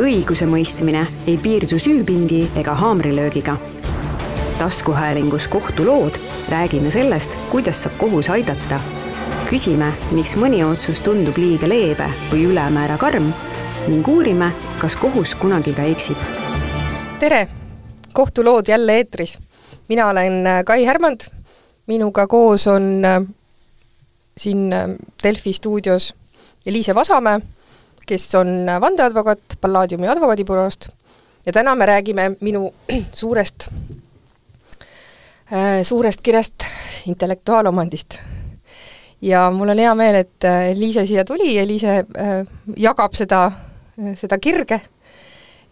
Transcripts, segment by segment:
õigusemõistmine ei piirdu süüpingi ega haamrilöögiga. taskuhäälingus Kohtulood räägime sellest, kuidas saab kohus aidata. küsime, miks mõni otsus tundub liiga leebe või ülemäära karm ning uurime, kas kohus kunagi ka eksib. tere! kohtulood jälle eetris. mina olen Kai Härmand, minuga koos on äh, siin äh, Delfi stuudios Eliise Vasamäe, kes on vandeadvokaat Palladiumi advokaadibüroost ja täna me räägime minu suurest, äh, suurest kirjast intellektuaalomandist. ja mul on hea meel, et Eliise siia tuli, Eliise jagab seda, seda kirge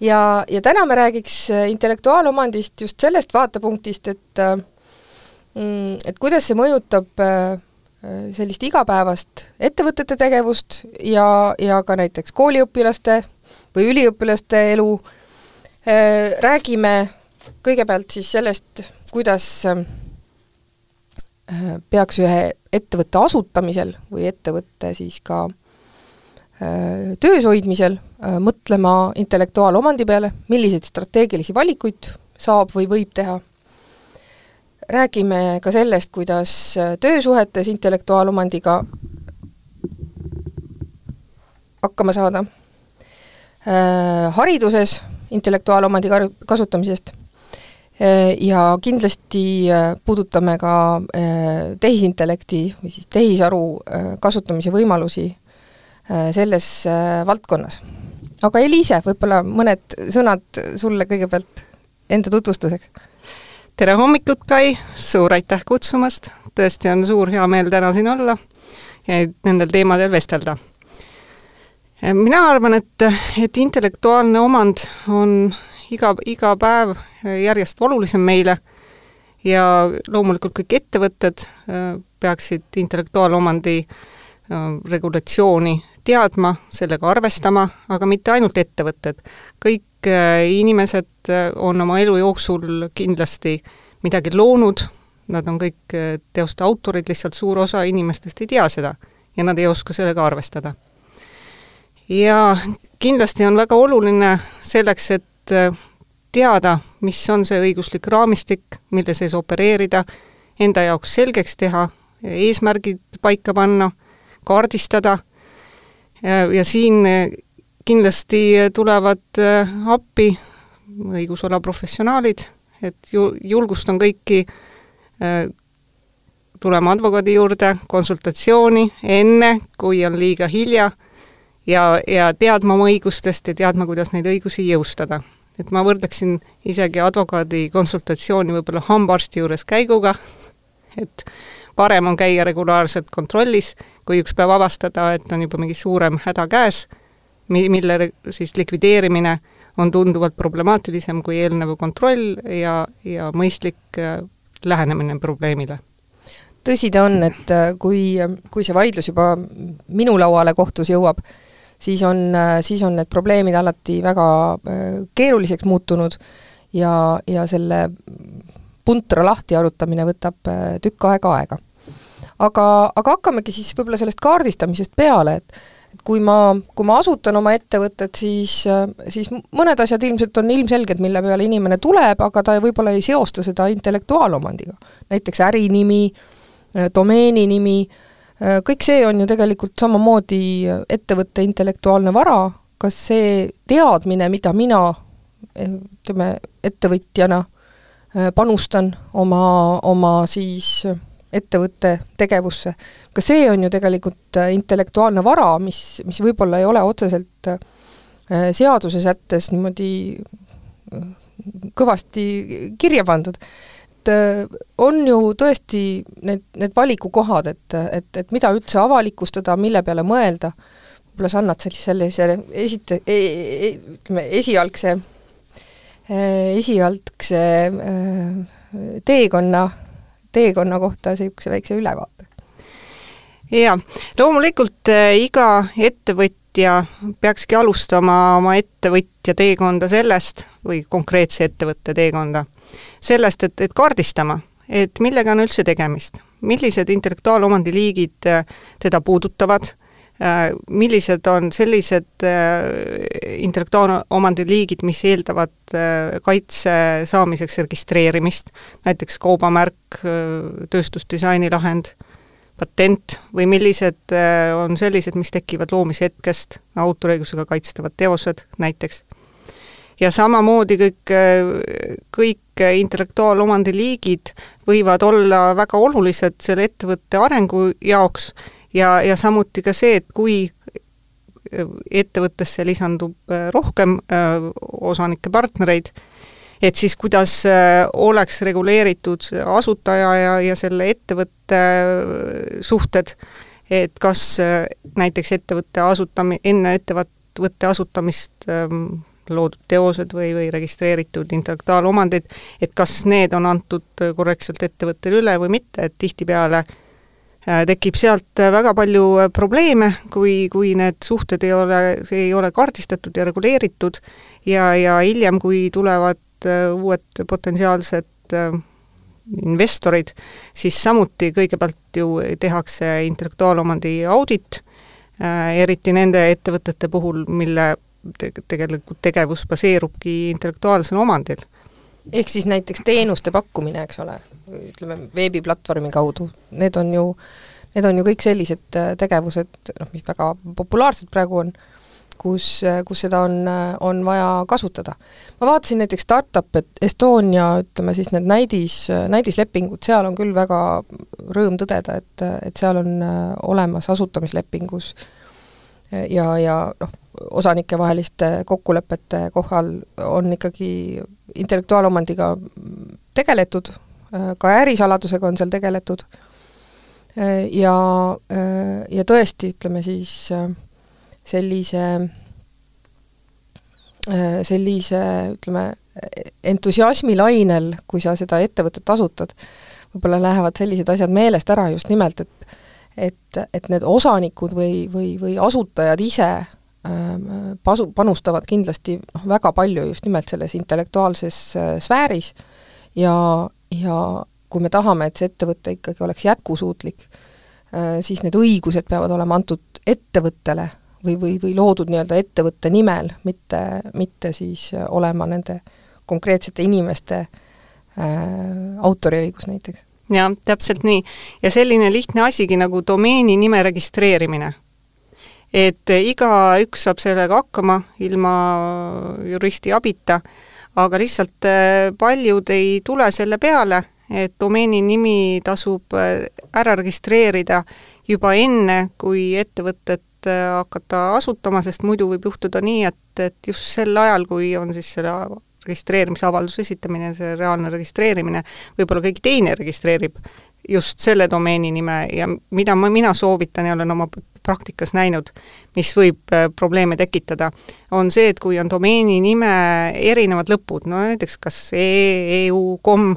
ja, ja täna me räägiks intellektuaalomandist just sellest vaatepunktist, et mm, et kuidas see mõjutab Äh, sellist igapäevast ettevõtete tegevust ja, ja ka näiteks kooliõpilaste või üliõpilaste elu, äh, räägime kõigepealt siis sellest, kuidas äh, peaks ühe ettevõtte asutamisel või ettevõtte siis ka töös hoidmisel mõtlema intellektuaalomandi peale, milliseid strateegilisi valikuid saab või võib teha räägime ka sellest, kuidas töösuhetes intellektuaalomandiga hakkama saada, äh, hariduses intellektuaalomandi kasutamisest. Äh, ja kindlasti äh, puudutame ka tehisintellekti või siis tehisaru kasutamise võimalusi selles valdkonnas. aga Eliise, võib-olla mõned sõnad sulle kõigepealt enda tutvustuseks tere hommikut, Kai, suur aitäh kutsumast, tõesti on suur heameel täna siin olla ja nendel teemadel vestelda. mina arvan, et, et intellektuaalne omand on iga, iga päev järjest olulisem meile ja loomulikult kõik ettevõtted äh, peaksid intellektuaalomandi äh, regulatsiooni teadma, sellega arvestama, aga mitte ainult ettevõtted. kõik inimesed äh, on oma elu jooksul kindlasti midagi loonud, nad on kõik äh, teoste autorid, lihtsalt suur osa inimestest ei tea seda ja nad ei oska sellega arvestada. ja kindlasti on väga oluline selleks, et teada, mis on see õiguslik raamistik, mille sees opereerida, enda jaoks selgeks teha, eesmärgid paika panna, kaardistada ja siin kindlasti tulevad äh, appi õigusala professionaalid, et ju-, julgustan kõiki äh, tulema advokaadi juurde konsultatsiooni enne, kui on liiga hilja, ja, ja teadma oma õigustest ja teadma, kuidas neid õigusi jõustada. et ma võrdleksin isegi advokaadi konsultatsiooni võib-olla hambaarsti juures käiguga, et parem on käia regulaarselt kontrollis, kui üks päev avastada, et on juba mingi suurem häda käes mi-, mille siis likvideerimine on tunduvalt problemaatilisem kui eelnev kontroll ja, ja mõistlik äh, lähenemine probleemile tõsi ta on, et äh, kui, kui see vaidlus juba minu lauale kohtus jõuab, siis on, äh, siis on need probleemid alati väga keeruliseks muutunud ja, ja selle puntra lahti arutamine võtab tükk aega aega. aga, aga hakkamegi siis võib-olla sellest kaardistamisest peale, et kui ma, kui ma asutan oma ettevõtet, siis, siis mõned asjad ilmselt on ilmselged, mille peale inimene tuleb, aga ta võib-olla ei seosta seda intellektuaalomandiga. näiteks ärinimi, domeeninimi, kõik see on ju tegelikult samamoodi ettevõtte intellektuaalne vara, kas see teadmine, mida mina ütleme, ettevõtjana panustan oma, oma siis ettevõtte tegevusse. ka see on ju tegelikult äh, intellektuaalne vara, mis, mis võib-olla ei ole otseselt äh, seaduse sättes niimoodi äh, kõvasti kirja pandud. et on ju tõesti need, need valikukohad, et, et, et mida üldse avalikustada, mille peale mõelda, võib-olla sa annad sellise, sellise esite- e,, e, ütleme, esialgse, esialgse teekonna teekonna kohta niisuguse väikse ülevaate? jaa, loomulikult äh, iga ettevõtja peakski alustama oma ettevõtja teekonda sellest, või konkreetse ettevõtte teekonda, sellest, et, et kaardistama, et millega on üldse tegemist, millised intellektuaalomandi liigid äh, teda puudutavad, Äh, millised on sellised äh, intellektuaalomandi liigid, mis eeldavad äh, kaitse saamiseks registreerimist, näiteks kaubamärk, tööstusdisaini lahend, patent, või millised on sellised, mis tekivad loomise hetkest, autoriõigusega kaitstavad teosed näiteks. ja samamoodi kõik, kõik intellektuaalomandi liigid võivad olla väga olulised selle ettevõtte arengu jaoks ja, ja samuti ka see, et kui ettevõttesse lisandub äh, rohkem äh, osanikke, partnereid, et siis kuidas äh, oleks reguleeritud asutaja ja, ja selle ettevõtte suhted, et kas näiteks ettevõtte asutami-, enne ettevõtte asutamist ähm, loodud teosed või, või registreeritud intellektuaalomandid, et kas need on antud korrektselt ettevõttele üle või mitte, et tihtipeale äh, Äh, tekib sealt äh, väga palju äh, probleeme, kui, kui need suhted ei ole, ei ole kaardistatud ja reguleeritud ja, ja hiljem, kui tulevad uued potentsiaalsed investorid, siis samuti kõigepealt ju tehakse intellektuaalomandi audit, eriti nende ettevõtete puhul, mille te-, tegelikult tegevus baseerubki intellektuaalsel omandil ehk siis näiteks teenuste pakkumine, eks ole, ütleme veebiplatvormi kaudu, need on ju, need on ju kõik sellised äh, tegevused, noh, mis väga populaarsed praegu on, kus, äh, kus seda on, äh, on vaja kasutada. ma vaatasin näiteks Startup Estonia, ütleme siis need näidis, näidislepingud, seal on küll väga rõõm tõdeda, et, et seal on olemas asutamislepingus ja, ja noh, osanikevaheliste kokkulepete kohal on ikkagi intellektuaalomandiga tegeletud, ka ärisaladusega on seal tegeletud. Ja, ja tõesti, ütleme siis sellise, sellise ütleme, entusiasmilainel, kui sa seda ettevõtet asutad, võib-olla lähevad sellised asjad meelest ära just nimelt, et et, et need osanikud või, või, või asutajad ise pasu, panustavad kindlasti noh, väga palju just nimelt selles intellektuaalses äh, sfääris ja, ja kui me tahame, et see ettevõte ikkagi oleks jätkusuutlik, äh, siis need õigused peavad olema antud ettevõttele või, või, või loodud nii-öelda ettevõtte nimel, mitte, mitte siis äh, olema nende konkreetsete inimeste äh, autoriõigus näiteks. jah, täpselt nii. ja selline lihtne asigi nagu domeeni nime registreerimine et igaüks saab sellega hakkama ilma juristi abita, aga lihtsalt äh, paljud ei tule selle peale, et domeeni nimi tasub äh, ära registreerida juba enne, kui ettevõtet hakata asutama, sest muidu võib juhtuda nii, et, et just sel ajal, kui on siis selle registreerimisavalduse esitamine, see reaalne registreerimine, võib-olla keegi teine registreerib just selle domeeni nime ja mida ma, mina soovitan ja olen oma praktikas näinud, mis võib äh, probleeme tekitada, on see, et kui on domeeni nime erinevad lõpud, no näiteks kas e, EU, kom,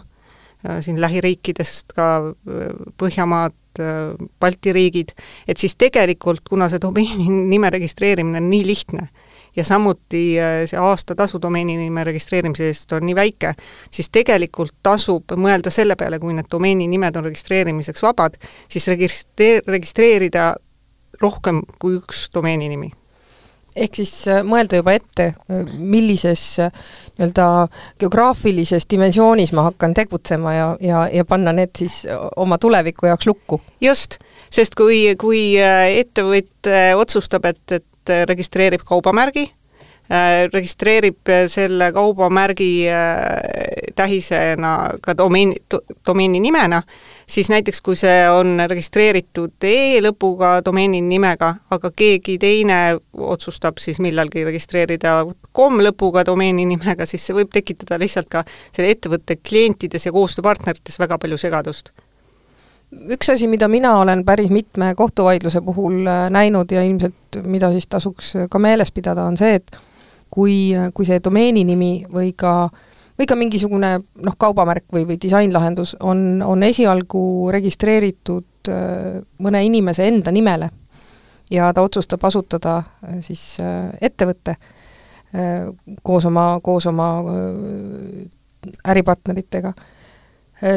äh, siin lähiriikidest ka äh, Põhjamaad, Balti riigid, et siis tegelikult, kuna see domeeni nime registreerimine on nii lihtne, ja samuti see aastatasu domeeni nime registreerimise eest on nii väike, siis tegelikult tasub mõelda selle peale, kui need domeeni nimed on registreerimiseks vabad, siis registreer-, registreerida rohkem kui üks domeeni nimi ehk siis äh, mõelda juba ette, äh, millises äh, nii-öelda geograafilises dimensioonis ma hakkan tegutsema ja, ja, ja panna need siis oma tuleviku jaoks lukku. just, sest kui, kui ettevõte otsustab, et, et registreerib kaubamärgi, registreerib selle kaubamärgi tähisena ka domeeni, domeeni nimena, siis näiteks kui see on registreeritud e-lõpuga domeeni nimega, aga keegi teine otsustab siis millalgi registreerida kom-lõpuga domeeni nimega, siis see võib tekitada lihtsalt ka selle ettevõtte klientides ja koostööpartnerites väga palju segadust. Üks asi, mida mina olen päris mitme kohtuvaidluse puhul äh, näinud ja ilmselt mida siis tasuks ka meeles pidada, on see, et kui, kui see domeeni nimi või ka või ka mingisugune noh, kaubamärk või, või disainlahendus on, on esialgu registreeritud äh, mõne inimese enda nimele ja ta otsustab asutada äh, siis äh, ettevõtte koos oma, koos oma äripartneritega,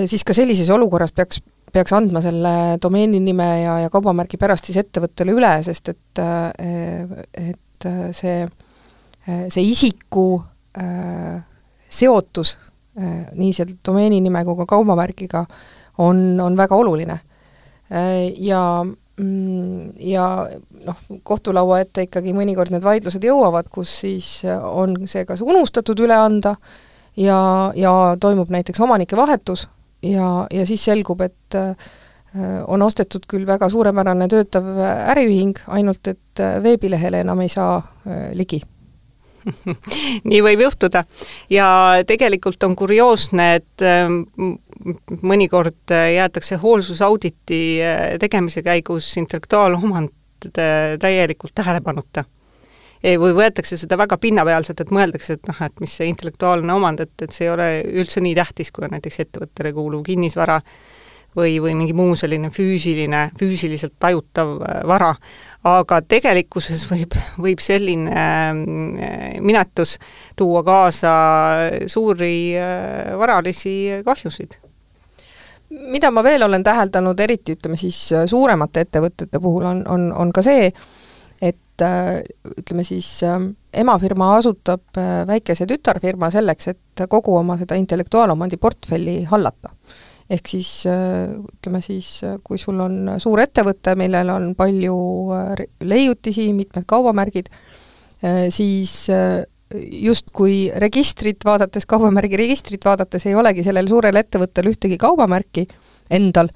siis ka sellises olukorras peaks peaks andma selle domeeninime ja, ja kaubamärgi pärast siis ettevõttele üle, sest et, et see, see isiku seotus nii selle domeeninime kui ka kaubamärgiga on, on väga oluline. Ja mm, ja noh, kohtulaua ette ikkagi mõnikord need vaidlused jõuavad, kus siis on see kas unustatud üle anda ja, ja toimub näiteks omanike vahetus ja, ja siis selgub, et äh, on ostetud küll väga suurepärane töötav äriühing, ainult et äh, veebilehele enam ei saa äh, ligi nii võib juhtuda. Ja tegelikult on kurioosne, et mõnikord jäetakse hoolsusauditi tegemise käigus intellektuaalomand täielikult tähelepanuta. Või võetakse seda väga pinnapealselt, et mõeldakse, et noh, et mis see intellektuaalne omand, et, et see ei ole üldse nii tähtis, kui on näiteks ettevõttele kuuluv kinnisvara või, või mingi muu selline füüsiline, füüsiliselt tajutav äh, vara, aga tegelikkuses võib, võib selline äh, minetus tuua kaasa suuri äh, varalisi kahjusid mida ma veel olen täheldanud, eriti ütleme siis suuremate ettevõtete puhul, on, on, on ka see, et ütleme siis emafirma asutab väikese tütarfirma selleks, et kogu oma seda intellektuaalomandi portfelli hallata. Ehk siis ütleme siis, kui sul on suur ettevõte, millel on palju leiutisi, mitmed kaubamärgid, siis justkui registrit vaadates, kaubamärgi registrit vaadates ei olegi sellel suurel ettevõttel ühtegi kaubamärki endal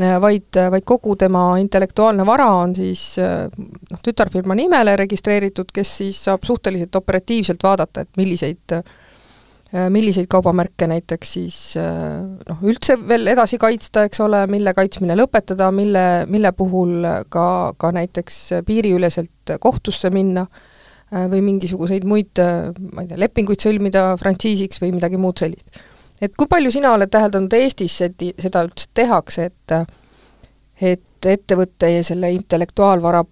Äh, vaid, äh, vaid kogu tema intellektuaalne vara on siis äh, noh, tütarfirma nimele registreeritud, kes siis saab suhteliselt operatiivselt vaadata, et milliseid milliseid kaubamärke näiteks siis noh, üldse veel edasi kaitsta, eks ole, mille kaitsmine lõpetada, mille, mille puhul ka, ka näiteks piiriüleselt kohtusse minna või mingisuguseid muid, ma ei tea, lepinguid sõlmida frantsiisiks või midagi muud sellist et kui palju sina oled täheldanud Eestis, et seda üldse tehakse, et et ettevõtte ja selle intellektuaalvara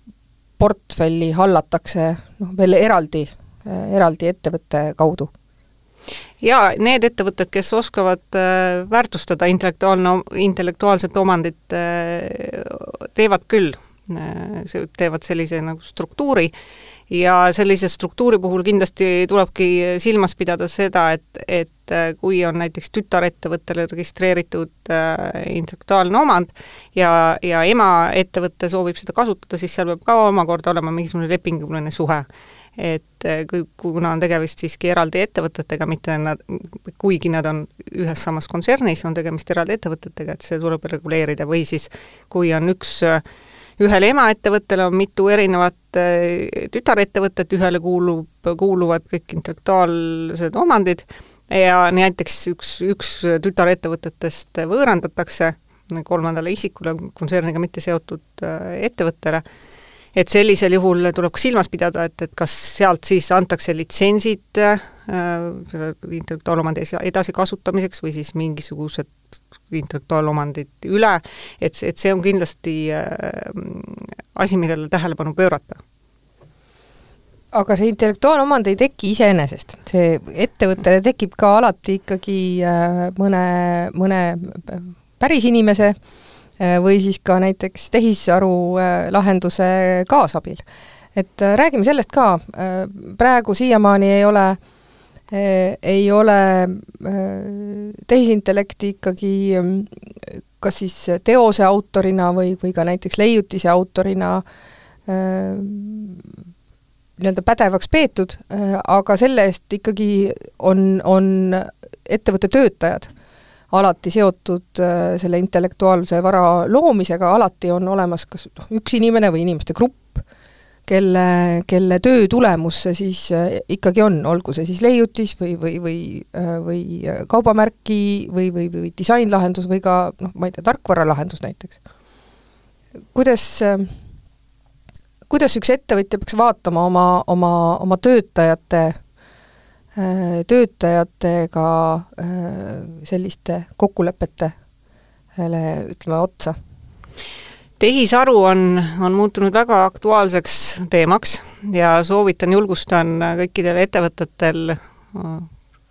portfelli hallatakse noh, veel eraldi, eraldi ettevõtte kaudu? Jaa, need ettevõtted, kes oskavad äh, väärtustada intellektuaalne, intellektuaalset omandit äh,, teevad küll äh,, teevad sellise nagu struktuuri ja sellise struktuuri puhul kindlasti tulebki silmas pidada seda, et, et kui on näiteks tütarettevõttele registreeritud äh, intellektuaalne omand ja, ja emaettevõte soovib seda kasutada, siis seal peab ka omakorda olema mingisugune lepinguline suhe. Et äh, kui, kuna on tegemist siiski eraldi ettevõtetega, mitte nad, kuigi nad on ühes samas kontsernis, on tegemist eraldi ettevõtetega, et see tuleb reguleerida või siis kui on üks äh, ühel emaettevõttel on mitu erinevat äh, tütarettevõtet, ühele kuulub, kuuluvad kõik intellektuaalsed omandid ja näiteks üks, üks tütarettevõtetest võõrandatakse kolmandale isikule, kontserniga mitte seotud ettevõttele et sellisel juhul tuleb silmas pidada, et, et kas sealt siis antakse litsentsid äh, intellektuaalomandi edasikasutamiseks või siis mingisugused intellektuaalomandid üle, et, et see on kindlasti äh, asi, millele tähelepanu pöörata. Aga see intellektuaalomand ei teki iseenesest, see ettevõttele tekib ka alati ikkagi äh, mõne, mõne päris inimese Äh, või siis ka näiteks tehisaru äh, lahenduse kaasabil. et äh, räägime sellest ka, praegu siiamaani ei ole ei ole tehisintellekti ikkagi kas siis teose autorina või, või ka näiteks leiutise autorina nii-öelda pädevaks peetud, aga selle eest ikkagi on, on ettevõtte töötajad alati seotud äh, selle intellektuaalse vara loomisega, alati on olemas kas noh, üks inimene või inimeste grupp, kelle, kelle töö tulemus see siis äh, ikkagi on, olgu see siis leiutis või, või, või, äh, või kaubamärki või, või, või disainlahendus või ka noh, ma ei tea, tarkvaralahendus näiteks. kuidas, kuidas üks ettevõtja peaks vaatama oma, oma, oma töötajate töötajatega äh, selliste kokkulepetele ütleme otsa? tehisaru on, on muutunud väga aktuaalseks teemaks ja soovitan, julgustan kõikidel ettevõtetel äh,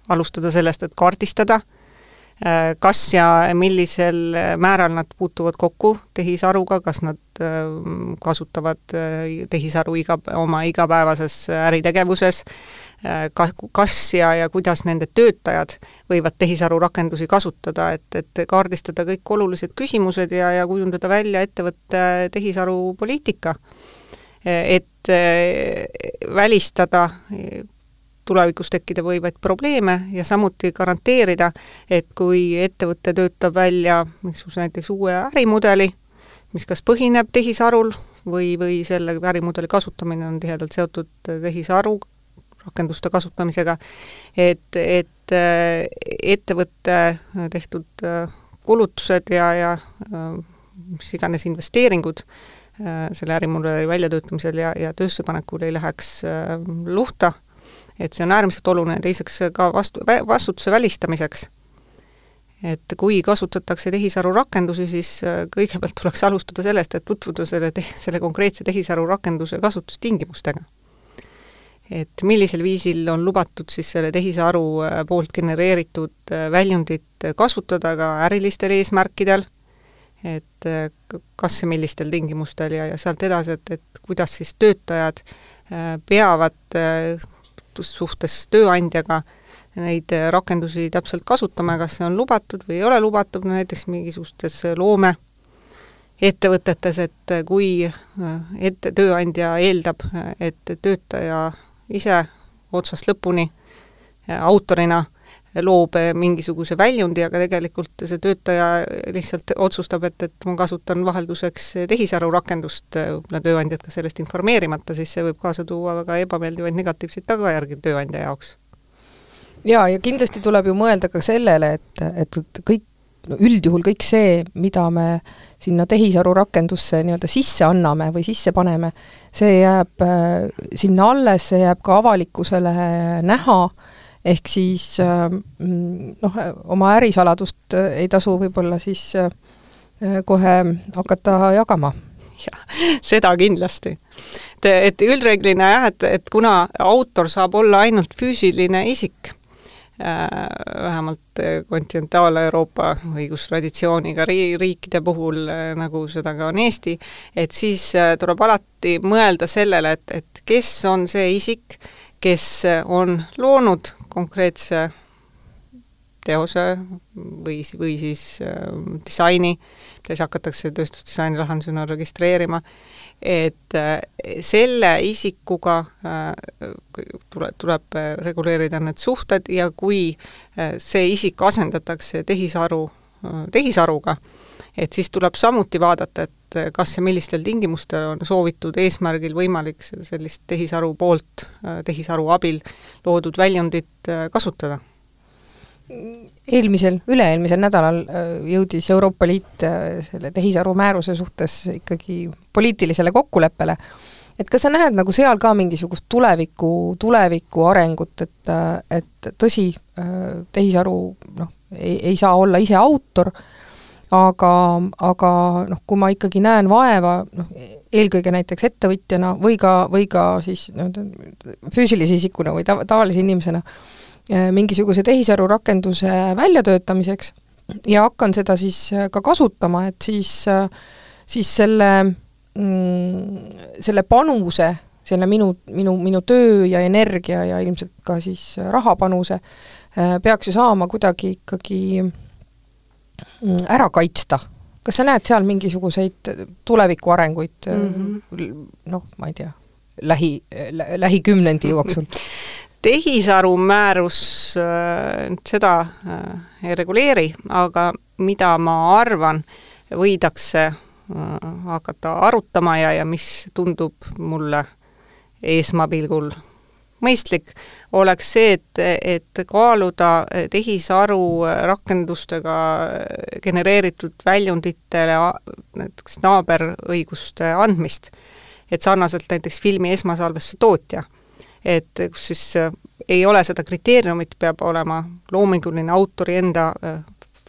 alustada sellest, et kaardistada kas ja millisel määral nad puutuvad kokku tehisaruga, kas nad kasutavad tehisaru iga, oma igapäevases äritegevuses, ka-, kas ja, ja kuidas nende töötajad võivad tehisaru rakendusi kasutada, et, et kaardistada kõik olulised küsimused ja, ja kujundada välja ettevõtte tehisaru poliitika. et välistada tulevikus tekkida võivaid probleeme ja samuti garanteerida, et kui ettevõte töötab välja mingisuguse näiteks uue ärimudeli, mis kas põhineb tehisarul või, või selle ärimudeli kasutamine on tihedalt seotud tehisaru rakenduste kasutamisega, et, et äh, ettevõtte tehtud äh, kulutused ja, ja äh, mis iganes investeeringud selle ärimudeli väljatöötamisel ja, ja töösse panekul ei läheks luhta et see on äärmiselt oluline, teiseks ka vastu, vastutuse välistamiseks. et kui kasutatakse tehisaru rakendusi, siis äh, kõigepealt tuleks alustada sellest, et tutvuda selle te-, selle konkreetse tehisaru rakenduse kasutustingimustega. et millisel viisil on lubatud siis selle tehisaru äh, poolt genereeritud äh, väljundit kasutada ka ärilistel eesmärkidel, et kas ja millistel tingimustel ja, ja sealt edasi, et, et kuidas siis töötajad peavad suhtes tööandjaga neid rakendusi täpselt kasutama, kas see on lubatud või ei ole lubatud, no näiteks mingisugustes loome ettevõtetes, et kui ette, tööandja eeldab, et töötaja ise otsast lõpuni autorina loob mingisuguse väljundi, aga tegelikult see töötaja lihtsalt otsustab, et, et ma kasutan vahelduseks tehisaru rakendust, võib-olla tööandjat ka sellest informeerimata, siis see võib kaasa tuua väga ebameeldivaid negatiivseid tagajärgi tööandja jaoks. jaa, ja kindlasti tuleb ju mõelda ka sellele, et, et kõik no üldjuhul kõik see, mida me sinna tehisaru rakendusse nii-öelda sisse anname või sisse paneme, see jääb äh, sinna alles, see jääb ka avalikkusele näha äh,, ehk siis äh, noh, oma ärisaladust äh, ei tasu võib-olla siis äh, kohe hakata jagama jah, seda kindlasti. et, et üldreeglina jah, et, et kuna autor saab olla ainult füüsiline isik äh,, vähemalt kontinentaal-Euroopa õigustraditsiooniga ri-, riikide puhul äh,, nagu seda ka on Eesti, et siis äh, tuleb alati mõelda sellele, et, et kes on see isik, kes on loonud konkreetse teose või, või siis äh, disaini, mida siis hakatakse tööstusdisaini lahendusena registreerima, et äh, selle isikuga äh, tule, tuleb äh, reguleerida need suhted ja kui äh, see isik asendatakse tehisaru äh,, tehisaruga, et siis tuleb samuti vaadata, et et kas ja millistel tingimustel on soovitud eesmärgil võimalik sellist tehisaru poolt, tehisaru abil loodud väljundit äh, kasutada? eelmisel, üle-eelmisel nädalal jõudis Euroopa Liit selle tehisaru määruse suhtes ikkagi poliitilisele kokkuleppele, et kas sa näed nagu seal ka mingisugust tuleviku, tuleviku arengut, et, et tõsi, tehisaru noh, ei, ei saa olla ise autor, aga, aga noh, kui ma ikkagi näen vaeva, noh, eelkõige näiteks ettevõtjana või ka, või ka siis nii-öelda füüsilise isikuna või ta-, tavalise inimesena, eh, mingisuguse tehisarurakenduse väljatöötamiseks ja hakkan seda siis eh, ka kasutama, et siis, eh, siis selle mm, selle panuse, selle minu, minu, minu töö ja energia ja ilmselt ka siis rahapanuse peaks ju saama kuidagi ikkagi ära kaitsta. kas sa näed seal mingisuguseid tuleviku arenguid mm -hmm. noh, ma ei tea, lähi, lähikümnendi jooksul? tehisaru määrus äh, seda äh, ei reguleeri, aga mida ma arvan, võidakse äh, hakata arutama ja, ja mis tundub mulle esmapilgul mõistlik, oleks see, et, et kaaluda tehisaru rakendustega genereeritud väljunditele näiteks naaberõiguste andmist. et sarnaselt näiteks filmi esmasalvestuse tootja, et kus siis ei ole seda kriteeriumit, peab olema loominguline autori enda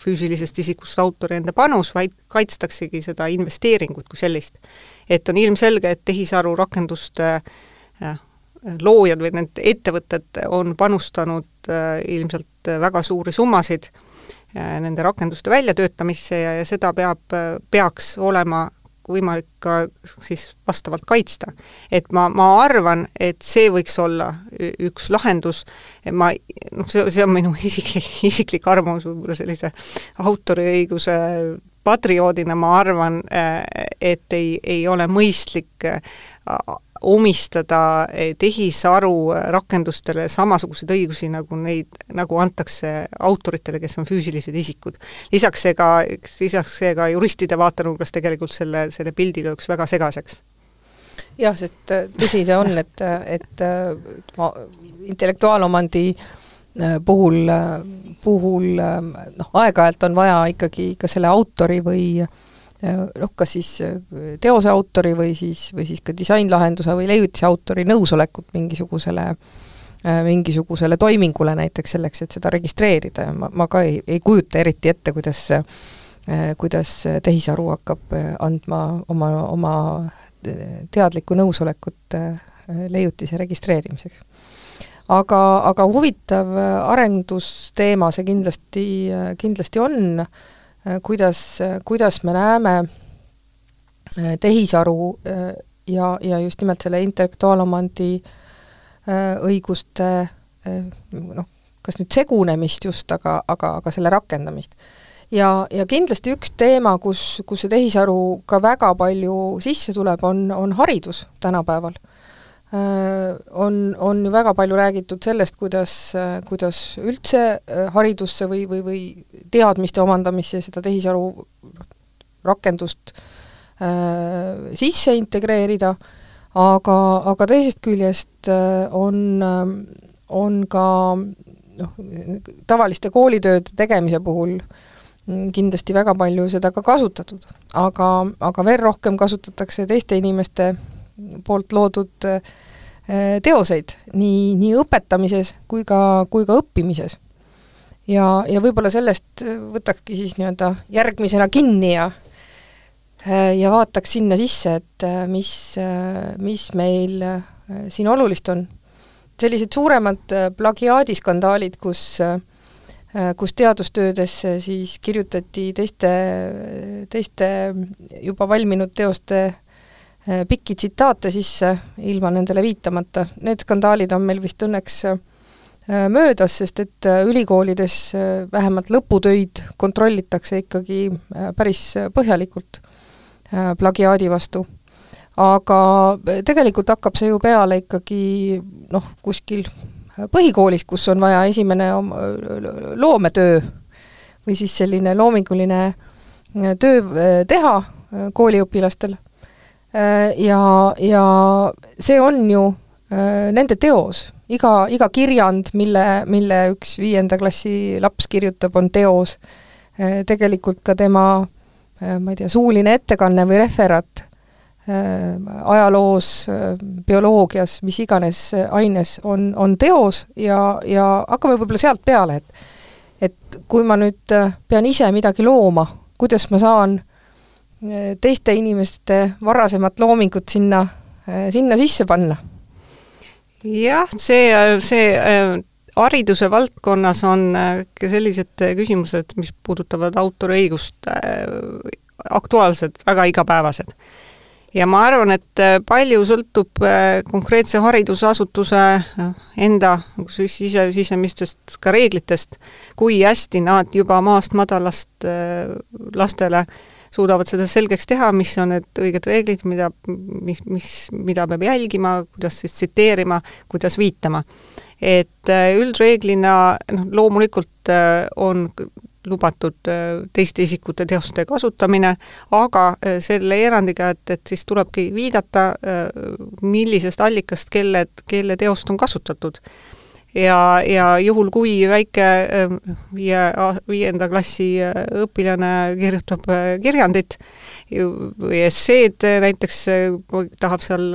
füüsilisest isikust autori enda panus, vaid kaitstaksegi seda investeeringut kui sellist. et on ilmselge, et tehisaru rakenduste loojad või need ettevõtted on panustanud äh, ilmselt väga suuri summasid nende rakenduste väljatöötamisse ja, ja seda peab, peaks olema võimalik ka siis vastavalt kaitsta. et ma, ma arvan, et see võiks olla üks lahendus, ma noh, see, see on minu isiklik, isiklik arvamus võib-olla sellise autoriõiguse patrioodina ma arvan, et ei, ei ole mõistlik omistada eh, tehisaru rakendustele samasuguseid õigusi, nagu neid, nagu antakse autoritele, kes on füüsilised isikud. lisaks see ka, lisaks see ka juristide vaatenurgast tegelikult selle, selle pildi lööks väga segaseks jah, sest äh, tõsi see on, et, et ma intellektuaalomandi äh, puhul, puhul noh, aeg-ajalt on vaja ikkagi ka selle autori või äh, noh, kas siis äh, teose autori või siis, või siis ka disainlahenduse või leiutise autori nõusolekut mingisugusele äh, mingisugusele toimingule näiteks selleks, et seda registreerida ja ma, ma ka ei, ei kujuta eriti ette, kuidas äh, kuidas tehisaru hakkab andma oma, oma teadlikku nõusolekut leiutise registreerimiseks. Aga, aga huvitav arendusteema see kindlasti, kindlasti on äh,, Äh, kuidas, kuidas me näeme äh, tehisaru äh, ja, ja just nimelt selle intellektuaalomandi õiguste noh, kas nüüd segunemist just, aga, aga, aga selle rakendamist. ja, ja kindlasti üks teema, kus, kus see tehisaru ka väga palju sisse tuleb, on, on haridus tänapäeval Äh, on, on ju väga palju räägitud sellest, kuidas, kuidas üldse äh, haridusse või, või, või teadmiste omandamisse seda tehisaru rakendust äh, sisse integreerida, aga, aga teisest küljest äh, on, on ka noh, tavaliste koolitööde tegemise puhul kindlasti väga palju seda ka kasutatud. aga, aga veel rohkem kasutatakse teiste inimeste poolt loodud äh, teoseid nii, nii õpetamises kui ka, kui ka õppimises. ja, ja võib-olla sellest võtakski siis nii-öelda järgmisena kinni ja äh, ja vaataks sinna sisse, et äh, mis, mis meil siin olulist on. sellised suuremad plagiaadiskandaalid, kus kus teadustöödesse siis kirjutati teiste, teiste juba valminud teoste pikki tsitaate sisse, ilma nendele viitamata, need skandaalid on meil vist õnneks äh, möödas, sest et äh, ülikoolides vähemalt lõputöid kontrollitakse ikkagi päris põhjalikult plagiaadi vastu. aga tegelikult hakkab see ju peale ikkagi noh, kuskil põhikoolis, kus on vaja esimene loometöö või siis selline loominguline töö teha kooliõpilastel Äh, ja, ja see on ju äh, nende teos, iga, iga kirjand, mille, mille üks viienda klassi laps kirjutab, on teos. Äh, tegelikult ka tema ma ei tea, suuline ettekanne või referaat ajaloos, bioloogias, mis iganes aines, on, on teos ja, ja hakkame võib-olla sealt peale, et et kui ma nüüd pean ise midagi looma, kuidas ma saan äh, teiste inimeste varasemat loomingut sinna, sinna sisse panna? jah, see, see äh, hariduse valdkonnas on sellised küsimused, mis puudutavad autoriõigust, aktuaalsed, väga igapäevased. ja ma arvan, et palju sõltub konkreetse haridusasutuse enda sise, sisemistest ka reeglitest, kui hästi nad juba maast madalast lastele äh, suudavad seda selgeks teha, mis on need õiged reeglid, mida, mis, mis, mida peab jälgima, kuidas siis tsiteerima, kuidas viitama. et äh, üldreeglina noh, loomulikult äh, on lubatud äh, teiste isikute teoste kasutamine, aga selle erandiga, et, et siis tulebki viidata, millisest allikast kelle, kelle teost on kasutatud ja, ja juhul, kui väike ähm, viie, viienda klassi äh, õpilane kirjutab äh, kirjandit või esseed äh, näiteks, tahab seal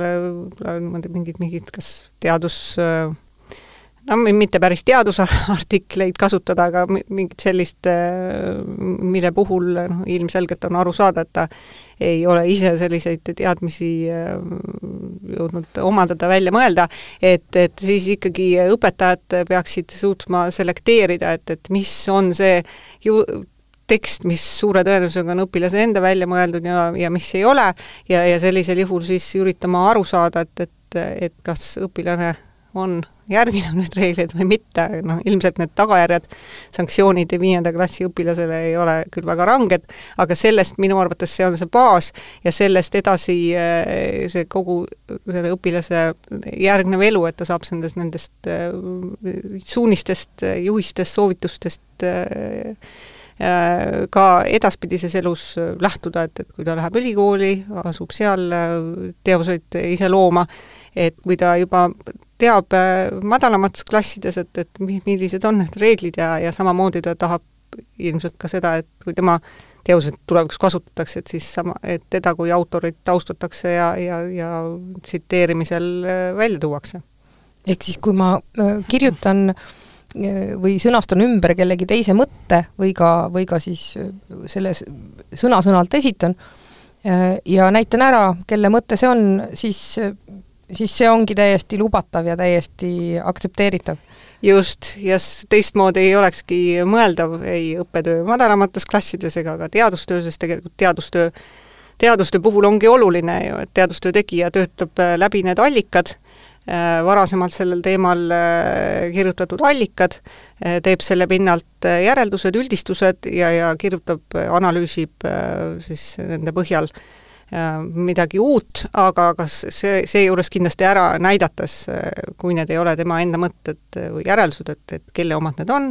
mingid, mingid kas teadus no mitte päris teadusartikleid kasutada, aga mingit sellist, mille puhul noh, ilmselgelt on aru saada, et ta ei ole ise selliseid teadmisi jõudnud omandada, välja mõelda, et, et siis ikkagi õpetajad peaksid suutma selekteerida, et, et mis on see ju tekst, mis suure tõenäosusega on õpilase enda välja mõeldud ja, ja mis ei ole, ja, ja sellisel juhul siis üritama aru saada, et, et, et kas õpilane on järginud neid reegleid või mitte, noh ilmselt need tagajärjed, sanktsioonid viienda klassi õpilasele ei ole küll väga ranged, aga sellest minu arvates see on see baas ja sellest edasi eh, see kogu selle õpilase järgnev elu, et ta saab nendest, nendest eh, suunistest, juhistest, soovitustest eh, ka edaspidises elus lähtuda, et, et kui ta läheb ülikooli, asub seal teoseid ise looma, et kui ta juba teab äh, madalamates klassides, et, et millised on need reeglid ja, ja samamoodi ta tahab ilmselt ka seda, et kui tema teosed tulevikus kasutatakse, et siis sama, et teda kui autorit austatakse ja, ja, ja tsiteerimisel äh, välja tuuakse. ehk siis, kui ma äh, kirjutan või sõnastan ümber kellegi teise mõtte või ka, või ka siis selle sõna-sõnalt esitan ja näitan ära, kelle mõte see on, siis siis see ongi täiesti lubatav ja täiesti aktsepteeritav. just, ja teistmoodi ei olekski mõeldav ei õppetöö madalamates klassides ega ka teadustöö, sest tegelikult teadustöö, teadustöö puhul ongi oluline ju, et teadustöö tegija töötab äh, läbi need allikad, äh, varasemalt sellel teemal äh, kirjutatud allikad, teeb selle pinnalt järeldused, üldistused ja, ja kirjutab, analüüsib siis nende põhjal Äh, midagi uut, aga kas see, seejuures kindlasti ära näidates, äh, kui need ei ole tema enda mõtted või järeldused, et, et kelle omad need on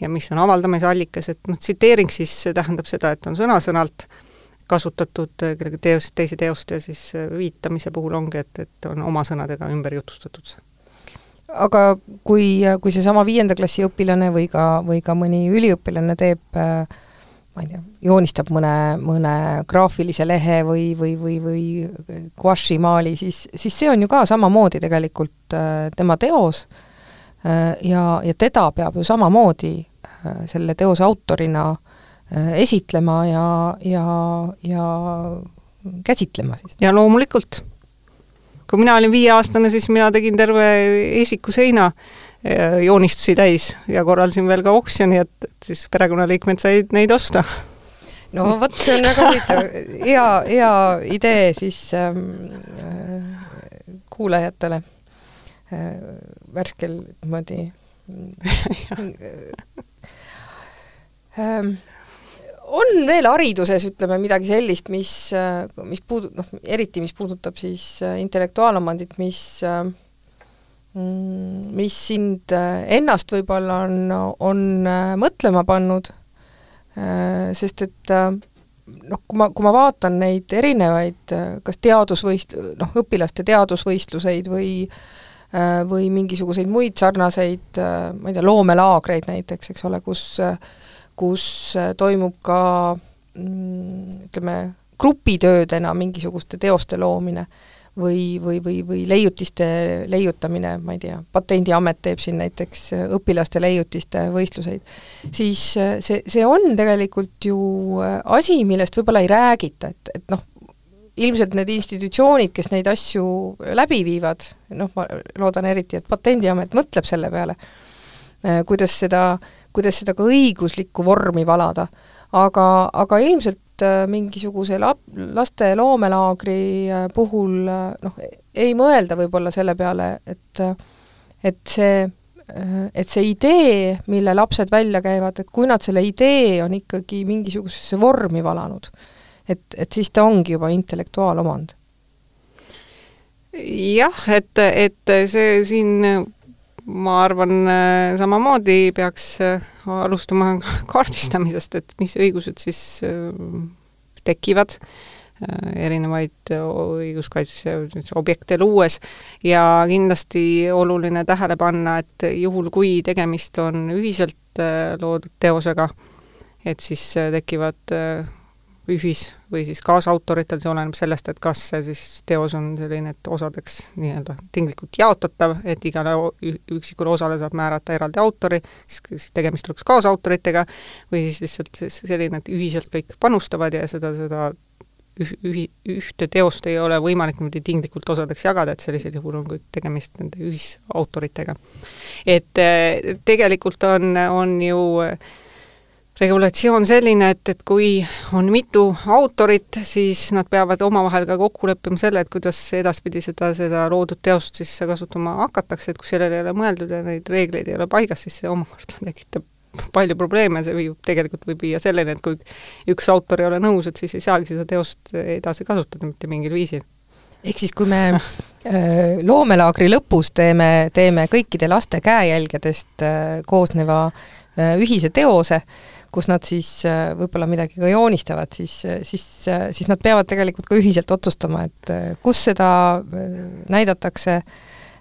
ja mis on avaldamise allikas, et noh, tsiteering siis tähendab seda, et on sõna-sõnalt kasutatud äh, kellegi teos, teise teoste siis viitamise puhul ongi, et, et on oma sõnadega ümber jutustatud see. Aga kui, kui seesama viienda klassi õpilane või ka, või ka mõni üliõpilane teeb äh, ma ei tea, joonistab mõne, mõne graafilise lehe või, või, või, või guaši maali, siis, siis see on ju ka samamoodi tegelikult äh, tema teos äh, ja, ja teda peab ju samamoodi äh, selle teose autorina esitlema ja, ja, ja käsitlema siis. ja loomulikult. kui mina olin viieaastane, siis mina tegin terve esikuseina äh, joonistusi täis ja korraldasin veel ka oksjoni, et, et siis perekonnaliikmed said neid osta. no vot, see on väga huvitav, hea, hea idee siis ähm, äh, kuulajatele. Äh, värskel niimoodi. Ähm, on veel hariduses, ütleme, midagi sellist, mis, äh, mis puudu-, noh, eriti mis puudutab siis äh, intellektuaalomandit, mis äh, mis sind äh, ennast võib-olla on, on äh, mõtlema pannud, äh, sest et noh, kui ma, kui ma vaatan neid erinevaid kas teadusvõist-, noh, õpilaste teadusvõistluseid või või mingisuguseid muid sarnaseid, ma ei tea, loomelaagreid näiteks, eks ole, kus kus toimub ka mm, ütleme, grupitöödena mingisuguste teoste loomine või, või, või, või leiutiste leiutamine, ma ei tea, Patendiamet teeb siin näiteks äh, õpilaste leiutiste võistluseid, siis äh, see, see on tegelikult ju äh, asi, millest võib-olla ei räägita, et, et noh, ilmselt need institutsioonid, kes neid asju läbi viivad, noh, ma loodan eriti, et Patendiamet mõtleb selle peale, kuidas seda, kuidas seda ka õiguslikku vormi valada, aga, aga ilmselt äh, mingisuguse lap-, laste loomelaagri äh, puhul äh, noh, ei mõelda võib-olla selle peale, et et see, et see idee, mille lapsed välja käivad, et kui nad selle idee on ikkagi mingisugusesse vormi valanud, et, et siis ta ongi juba intellektuaalomand. jah, et, et see siin ma arvan, samamoodi peaks alustama kaardistamisest, et mis õigused siis tekivad, äh, erinevaid õiguskaitse objekte luues. Ja kindlasti oluline tähele panna, et juhul, kui tegemist on ühiselt äh, loodud teosega, et siis äh, tekivad ühis- või siis kaasautoritel, see oleneb sellest, et kas see siis teos on selline, et osadeks nii-öelda tinglikult jaotatav, et igale üksikule osale saab määrata eraldi autori, siis tegemist oleks kaasautoritega, või siis lihtsalt selline, et ühiselt kõik panustavad ja seda, seda üh-, ühi-, ühte teost ei ole võimalik niimoodi tinglikult osadeks jagada, et sellisel juhul on kõik tegemist nende ühisautoritega. et eh, tegelikult on, on ju äh, regulatsioon selline, et, et kui on mitu autorit, siis nad peavad omavahel ka kokku leppima selle, et kuidas edaspidi seda, seda loodud teost siis kasutama hakatakse, et kui sellele ei ole mõeldud ja neid reegleid ei ole paigas, siis see omakorda tekitab palju probleeme, see viib, tegelikult võib viia selleni, et kui üks autor ei ole nõus, et siis ei saagi seda teost edasi kasutada mitte mingil viisil. Ehk siis, kui me äh, loomelaagri lõpus teeme, teeme kõikide laste käejälgedest äh, koosneva äh, ühise teose, kus nad siis äh, võib-olla midagi ka joonistavad, siis, äh, siis, äh, siis nad peavad tegelikult ka ühiselt otsustama, et kus seda näidatakse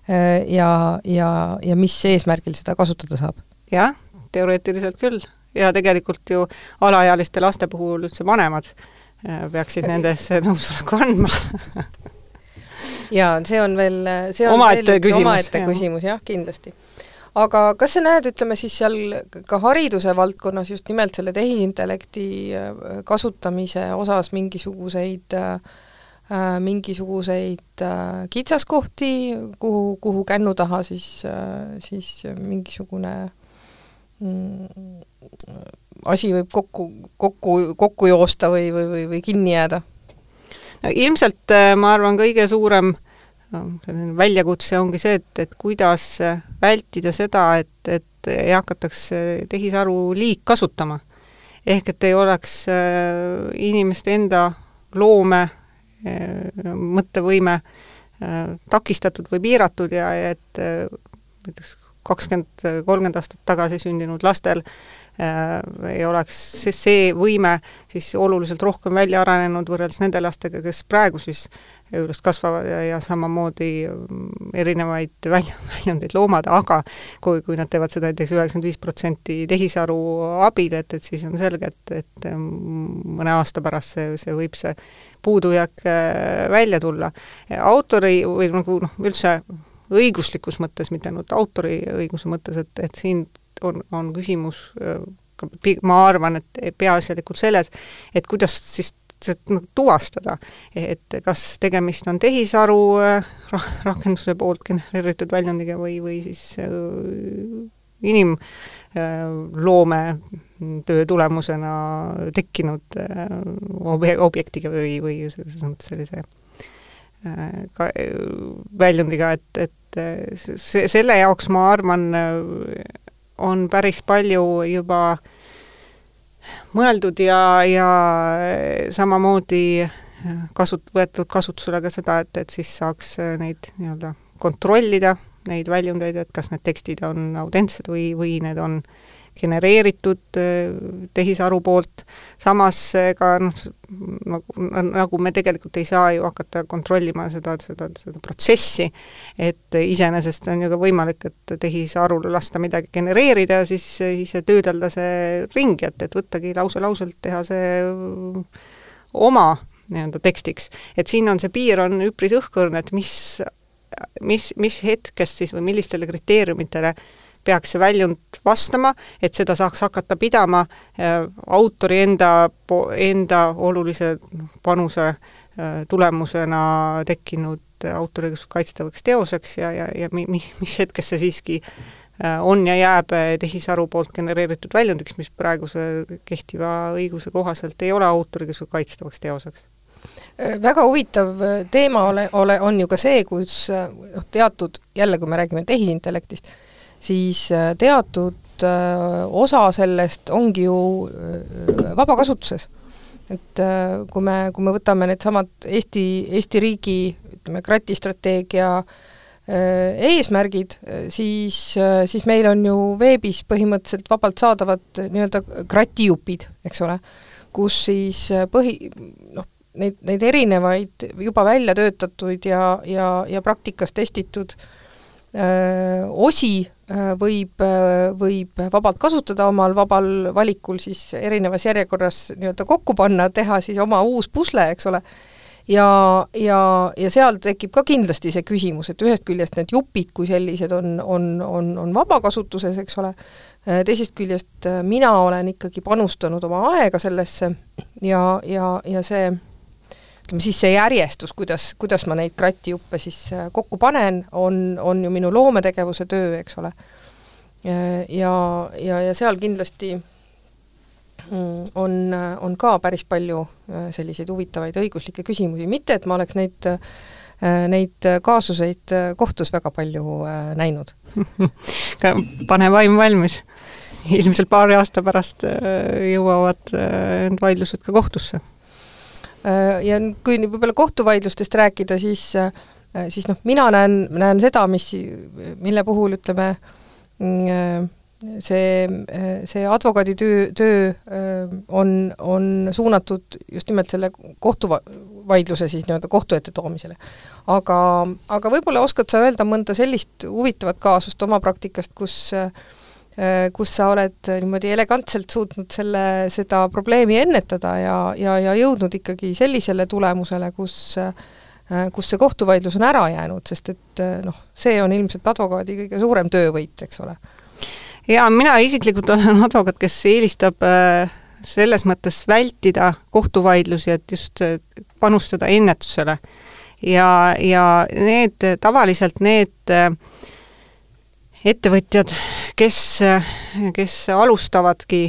ja, ja, ja mis eesmärgil seda kasutada saab. jah, teoreetiliselt küll. ja tegelikult ju alaealiste laste puhul üldse vanemad peaksid nendesse nõusoleku andma jaa, see on veel, see on omaette küsimus, omaette küsimus jah, kindlasti aga kas sa näed, ütleme siis seal ka hariduse valdkonnas just nimelt selle tehisintellekti äh, kasutamise osas mingisuguseid äh, mingisuguseid äh, kitsaskohti, kuhu, kuhu kännu taha siis, siis mingisugune mm, asi võib kokku, kokku, kokku joosta või, või, või, või kinni jääda? no ilmselt ma arvan, kõige suurem äh, väljakutse ongi see, et, et kuidas vältida seda, et, et ei hakataks tehisaru liigkasutama. ehk et ei oleks äh, inimeste enda loome äh, mõttevõime äh, takistatud või piiratud ja et näiteks kakskümmend, kolmkümmend aastat tagasi sündinud lastel ei oleks see, see võime siis oluliselt rohkem välja arenenud võrreldes nende lastega, kes praegu siis juurest kasvavad ja, ja samamoodi mm, erinevaid välja, väljundeid loomad, aga kui, kui nad teevad seda näiteks üheksakümmend viis protsenti tehisaru abil, et, et siis on selge, et, et mm, mõne aasta pärast see, see võib see puudujääk äh, välja tulla. autori või nagu noh, üldse õiguslikus mõttes, mitte ainult autoriõiguse mõttes, et, et siin on, on küsimus äh, ma arvan, et peaasjalikult selles, et kuidas siis noh, tuvastada, et kas tegemist on tehisaru äh, rakenduse poolt genereeritud väljundiga või, või siis äh, inimloome töö tulemusena tekkinud obje-, objektiga või, või selles mõttes sellise ka väljundiga, et, et see, selle jaoks ma arvan, on päris palju juba mõeldud ja, ja samamoodi kasut-, võetud kasutusele ka seda, et, et siis saaks neid nii-öelda kontrollida, neid väljundeid, et kas need tekstid on autentsed või, või need on äh, genereeritud äh, tehisaru poolt, samas ka noh, nagu, nagu me tegelikult ei saa ju hakata kontrollima seda, seda, seda protsessi, et iseenesest on ju ka võimalik, et tehisarul lasta midagi genereerida ja siis, siis töödelda see ringi, et, et võttagi lause-lauselt teha see oma nii-öelda tekstiks. et siin on see piir on üpris õhkõrn, et mis, mis, mis hetkest siis või millistele kriteeriumitele äh, peaks see väljund vastama, et seda saaks hakata pidama äh, autori enda, enda olulise panuse äh, tulemusena tekkinud autoriõigust kaitstavaks teoseks ja, ja, ja mi-, mi-, mis hetkest see siiski äh, on ja jääb tehisaru poolt genereeritud väljundiks, mis praeguse kehtiva õiguse kohaselt ei ole autoriõiguse kaitstavaks teoseks. Väga huvitav teema ole, ole, on ju ka see, kus noh, teatud, jälle kui me räägime tehisintellektist, siis äh, teatud äh, osa sellest ongi ju äh, vabakasutuses. et kui me, kui me võtame needsamad Eesti, Eesti riigi ütleme, kratistrateegia eesmärgid, siis, siis meil on ju veebis põhimõtteliselt vabalt saadavad nii-öelda kratijupid, eks ole, kus siis põhi, noh, neid, neid erinevaid juba välja töötatuid ja, ja, ja praktikas testitud äh, osi võib, võib vabalt kasutada, omal vabal valikul siis erinevas järjekorras nii-öelda kokku panna, teha siis oma uus pusle, eks ole, ja, ja, ja seal tekib ka kindlasti see küsimus, et ühest küljest need jupid kui sellised on, on, on, on vabakasutuses, eks ole, teisest küljest mina olen ikkagi panustanud oma aega sellesse ja, ja, ja see ütleme siis see järjestus, kuidas, kuidas ma neid kratijuppe siis kokku panen, on, on ju minu loometegevuse töö, eks ole. ja, ja, ja seal kindlasti Mm, on, on ka päris palju äh, selliseid huvitavaid õiguslikke küsimusi, mitte et ma oleks neid äh, neid kaasuseid äh, kohtus väga palju näinud pane vaim valmis. ilmselt paari aasta pärast jõuavad need vaidlused ka kohtusse. Ja kui nüüd võib-olla kohtuvaidlustest rääkida, siis, siis noh, mina näen, näen seda, mis, mille puhul ütleme, mm, see, see advokaaditöö, töö on, on suunatud just nimelt selle kohtuvaidluse siis nii-öelda kohtu ette toomisele. aga, aga võib-olla oskad sa öelda mõnda sellist huvitavat kaasust oma praktikast, kus kus sa oled niimoodi elegantselt suutnud selle, seda probleemi ennetada ja, ja, ja jõudnud ikkagi sellisele tulemusele, kus kus see kohtuvaidlus on ära jäänud, sest et noh, see on ilmselt advokaadi kõige suurem töövõit, eks ole jaa, mina isiklikult olen advokaat, kes eelistab äh, selles mõttes vältida kohtuvaidlusi, et just äh, panustada ennetusele. ja, ja need, tavaliselt need äh, ettevõtjad, kes, kes alustavadki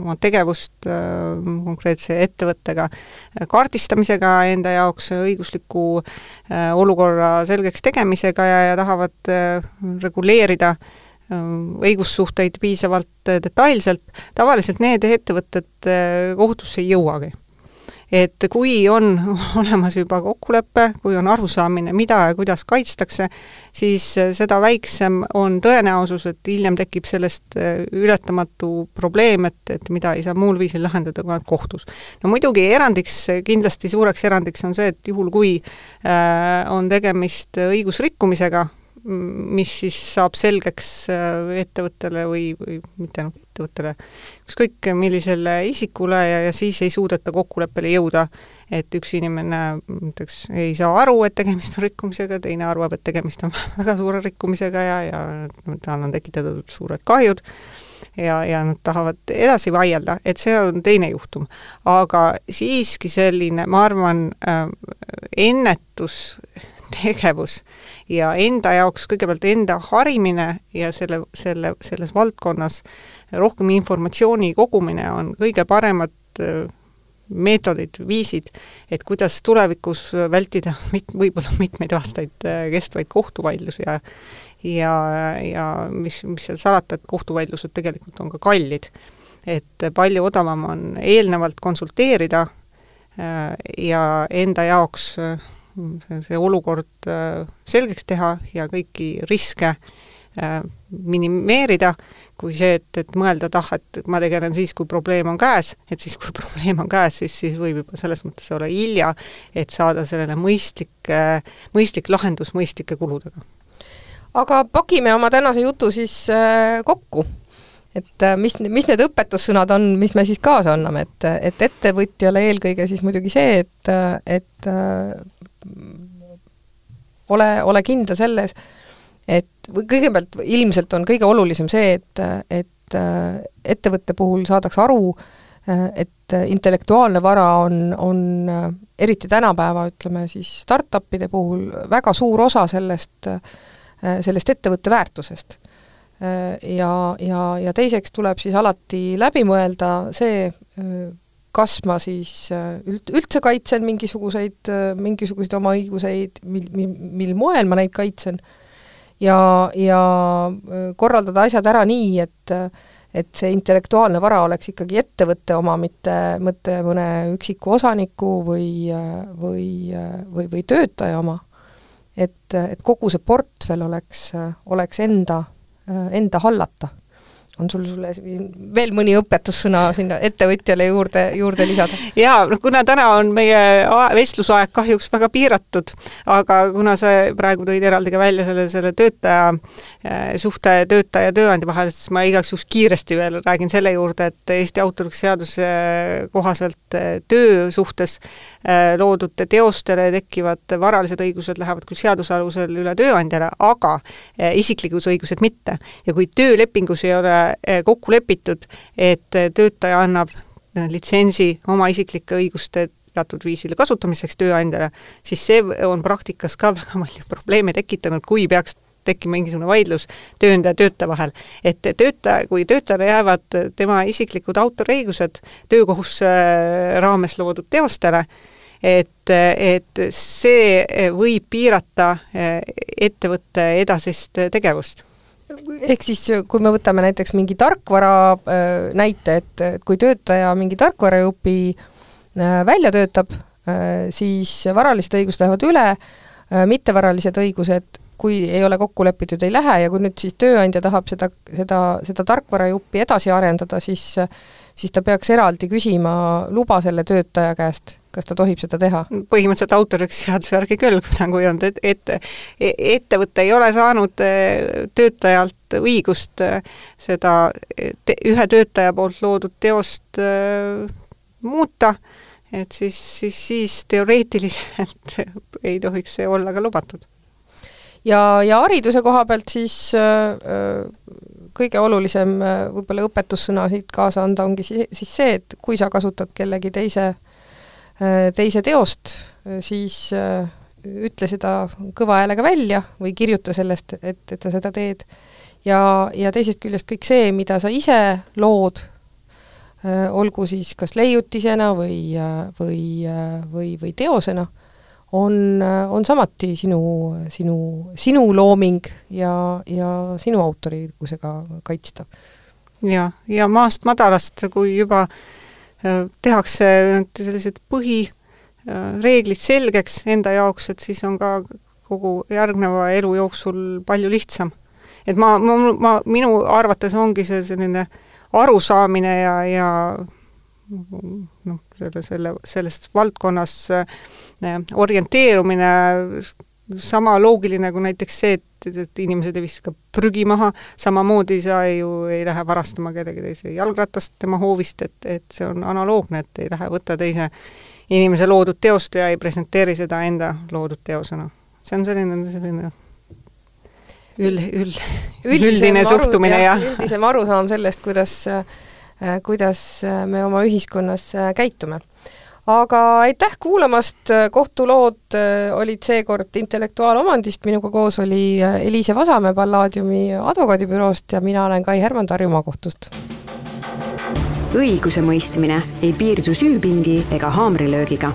oma tegevust konkreetse ettevõttega kaardistamisega enda jaoks õigusliku olukorra selgeks tegemisega ja, ja tahavad reguleerida äh, õigussuhteid piisavalt äh, detailselt, tavaliselt need ettevõtted äh, kohtusse ei jõuagi. Et kui on olemas juba kokkulepe, kui on arusaamine, mida ja kuidas kaitstakse, siis äh, seda väiksem on tõenäosus, et hiljem tekib sellest ületamatu probleem, et, et mida ei saa muul viisil lahendada kui ainult kohtus. no muidugi erandiks, kindlasti suureks erandiks on see, et juhul, kui äh, on tegemist õigusrikkumisega, mis siis saab selgeks äh, ettevõttele või, või mitte ainult ettevõttele, ükskõik millisele isikule ja, ja siis ei suudeta kokkuleppele jõuda, et üks inimene näiteks ei saa aru, et tegemist on rikkumisega, teine arvab, et tegemist on väga suure rikkumisega ja, ja tal on tekitatud suured kahjud ja, ja nad tahavad edasi vaielda, et see on teine juhtum. aga siiski selline, ma arvan äh,, ennetus tegevus ja enda jaoks kõigepealt enda harimine ja selle, selle, selles valdkonnas rohkem informatsiooni kogumine on kõige paremad äh, meetodid, viisid, et kuidas tulevikus vältida mit-, võib-olla mitmeid aastaid äh, kestvaid kohtuvaidlusi ja ja, ja mis, mis seal salata, et kohtuvaidlused tegelikult on ka kallid. et palju odavam on eelnevalt konsulteerida äh, ja enda jaoks see olukord äh, selgeks teha ja kõiki riske äh, minimeerida, kui see, et, et mõelda, et ah, et ma tegelen siis, kui probleem on käes, et siis, kui probleem on käes, siis, siis võib juba selles mõttes olla hilja, et saada sellele mõistlik, äh, mõistlik lahendus mõistlike kuludega. aga pakime oma tänase jutu siis kokku et mis, mis need õpetussõnad on, mis me siis kaasa anname, et, et ettevõtjale eelkõige siis muidugi see, et, et ole, ole kindel selles, et kõigepealt ilmselt on kõige olulisem see, et, et äh, ettevõtte puhul saadakse aru, äh, et intellektuaalne vara on, on äh, eriti tänapäeva, ütleme siis startupide puhul väga suur osa sellest, sellest ettevõtte väärtusest. Ja, ja, ja teiseks tuleb siis alati läbi mõelda see, kas ma siis äh, üld-, üldse kaitsen mingisuguseid, äh, mingisuguseid oma õiguseid, mil, mil, mil moel ma neid kaitsen, ja, ja äh, korraldada asjad ära nii, et et see intellektuaalne vara oleks ikkagi ettevõtte oma, mitte, mitte mõne üksiku osaniku või, või, või, või töötaja oma. et, et kogu see portfell oleks, oleks enda, enda hallata on sul sulle veel mõni õpetussõna sinna ettevõtjale juurde, juurde lisada? jaa, noh kuna täna on meie vestlusaeg kahjuks väga piiratud, aga kuna sa praegu tõid eraldi ka välja selle, selle töötaja eh, suhte töötaja ja tööandja vahel, siis ma igaks juhuks kiiresti veel räägin selle juurde, et Eesti autoriõiguse seaduse kohaselt eh, töö suhtes eh, loodud teostele tekkivad varalised õigused lähevad küll seaduse alusel üle tööandjale, aga isiklikud õigused mitte. ja kui töölepingus ei ole Eh, kokku lepitud, et eh, töötaja annab eh, litsentsi oma isiklike õiguste teatud viisil kasutamiseks tööandjale, siis see on praktikas ka väga palju probleeme tekitanud, kui peaks tekkima mingisugune vaidlus tööandja ja töötaja vahel. et töötaja, kui töötajale jäävad tema isiklikud autoriõigused töökohustuse raames loodud teostele, et, et see võib piirata ettevõtte edasist tegevust ehk siis kui me võtame näiteks mingi tarkvara äh, näite, et, kui töötaja mingi tarkvarajupi äh, välja töötab, äh, siis varalised õigused lähevad üle, mittevaralised õigused, kui ei ole kokku lepitud, ei lähe ja kui nüüd siis tööandja tahab seda, seda, seda tarkvarajuppi edasi arendada, siis siis ta peaks eraldi küsima luba selle töötaja käest kas ta tohib seda teha? põhimõtteliselt autoriõigusseaduse järgi küll, kuna kui on et, et ettevõte ei ole saanud eh, töötajalt õigust eh, seda te, ühe töötaja poolt loodud teost äh, muuta, et siis, siis, siis teoreetiliselt ei tohiks see olla ka lubatud. ja, ja hariduse koha pealt siis äh, kõige olulisem võib-olla õpetussõna siit kaasa anda ongi siis see, et kui sa kasutad kellegi teise Äh, teise teost, äh, siis äh, ütle seda kõva häälega välja või kirjuta sellest, et, et sa seda teed. ja, ja teisest küljest kõik see, mida sa ise lood, olgu siis kas leiutisena või, või, või, või teosena, on, on samuti sinu, sinu, sinu looming ja, ja sinu autoriõigusega kaitstav. ja, ja maast madalast, kui juba äh, tehakse need sellised põhireeglid selgeks enda jaoks, et siis on ka kogu järgneva elu jooksul palju lihtsam. et ma, ma, ma, minu arvates ongi see selline arusaamine ja, ja noh, selle, selle, sellest valdkonnas äh, orienteerumine sama loogiline kui näiteks see, et, et inimesed ei viska prügi maha, samamoodi sa ju ei lähe varastama kellegi teise jalgratast tema hoovist, et, et see on analoogne, et ei lähe võtta teise inimese loodud teost ja ei presenteeri seda enda loodud teosena. see on selline, selline üld, üld, üldine suhtumine ja, ja üldisem arusaam sellest, kuidas, kuidas me oma ühiskonnas käitume aga aitäh kuulamast, kohtulood äh, olid seekord intellektuaalomandist, minuga koos oli äh, Eliise Vasamäe Palladiumi advokaadibüroost ja mina olen Kai Herman Tarju maakohtust. õigusemõistmine ei piirdu süüpingi ega haamrilöögiga.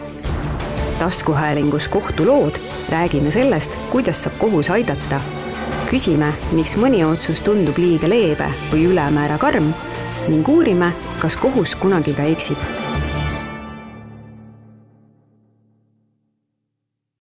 taskuhäälingus Kohtulood räägime sellest, kuidas saab kohus aidata. küsime, miks mõni otsus tundub liiga leebe või ülemäära karm ning uurime, kas kohus kunagi ka eksib